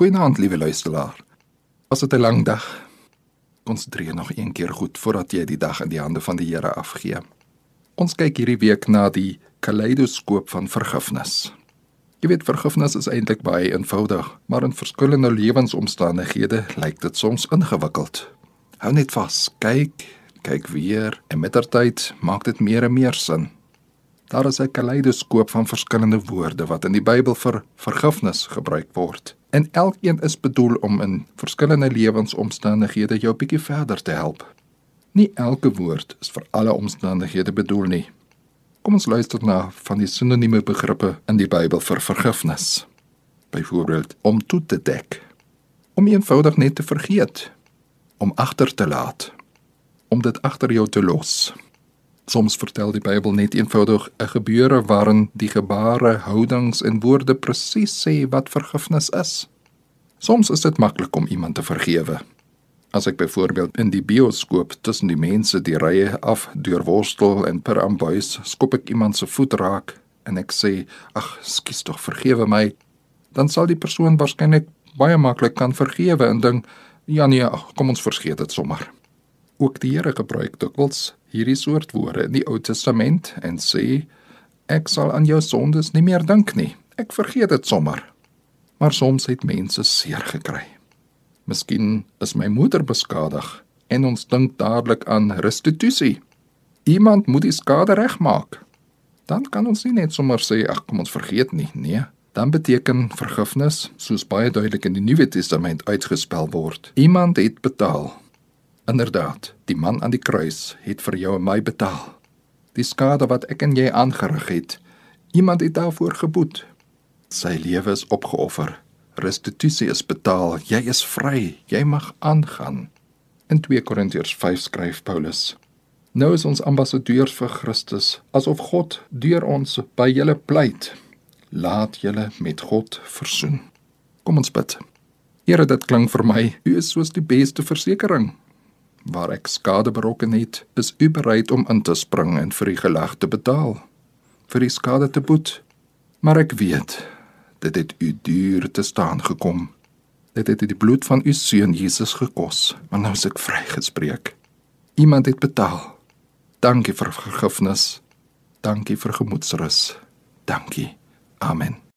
Goeienaand, liewe luisteraar. Was dit 'n lang dag? Konsentreer nog een keer goed voordat jy die dag in die hande van die Here afgee. Ons kyk hierdie week na die kaleidoskoop van vergifnis. Jy weet vergifnis is eintlik baie eenvoudig, maar in verskillende lewensomstandighede lyk dit soms ingewikkeld. Hou net vas, kyk, kyk weer en mettertyd maak dit meer en meer sin. Daar is 'n kaleidoskoop van verskillende woorde wat in die Bybel vir vergifnis gebruik word. En elkeen is bedoel om in verskillende lewensomstandighede jou bietjie verder te help. Nie elke woord is vir alle omstandighede bedoel nie. Kom ons luister na van die sinonieme begrippe in die Bybel vir vergifnis. Byvoorbeeld om toe te dek, om eenvoudig net te vergeet, om agter te laat, om dit agter jou te los. Soms vertel die Bybel net eenvoudig 'n gebeure waarin die gebare, houdings en woorde presies sê wat vergifnis is. Soms is dit maklik om iemand te vergewe. As ek byvoorbeeld in die bioskoop tussen die mense die rye af deur worstel en per ambuis skop ek iemand se voet raak en ek sê ag skus tog vergewe my dan sal die persoon waarskynlik baie maklik kan vergewe en dink ja nee ach, kom ons vergeet dit sommer ook die Here gebruik dikwels hierdie soort woorde in die Ou Testament en sê ek sal aan jou sondes nie meer dink nie. Ek vergeet dit sommer. Maar soms het mense seer gekry. Miskien is my moeder beskadig en ons dink dadelik aan restituisie. Iemand moet die skade regmaak. Dan kan ons nie net sommer sê ag kom ons vergeet nie. Nee, dan beteken vergifnis soos baie duidelik in die Nuwe Testament uitgespel word. Iemand het betaal. Inderdaad, die man aan die kruis het vir jou en my betaal. Die skade wat ek en jy aangerig het, iemand het daarvoor geboet. Sy lewe is opgeoffer. Restituisie is betaal. Jy is vry. Jy mag aangaan. In 2 Korintiërs 5 skryf Paulus: Nou is ons ambassadeurs vir Christus, asof God deur ons by julle pleit. Laat julle met God versoen. Kom ons bid. Here, dit klink vir my, U is soos die beste versekerings waar ek skade berokken het, is u bereid om in te spring en vir die gelag te betaal, vir die skade te boet. Maar ek weet, dit het u duur te staan gekom. Dit het die bloed van u seun Jesus gekos, maar nou is ek vrygespreek. Iemand het betaal. Dankie vir vergifnis. Dankie vir gemoedsrus. Dankie. Amen.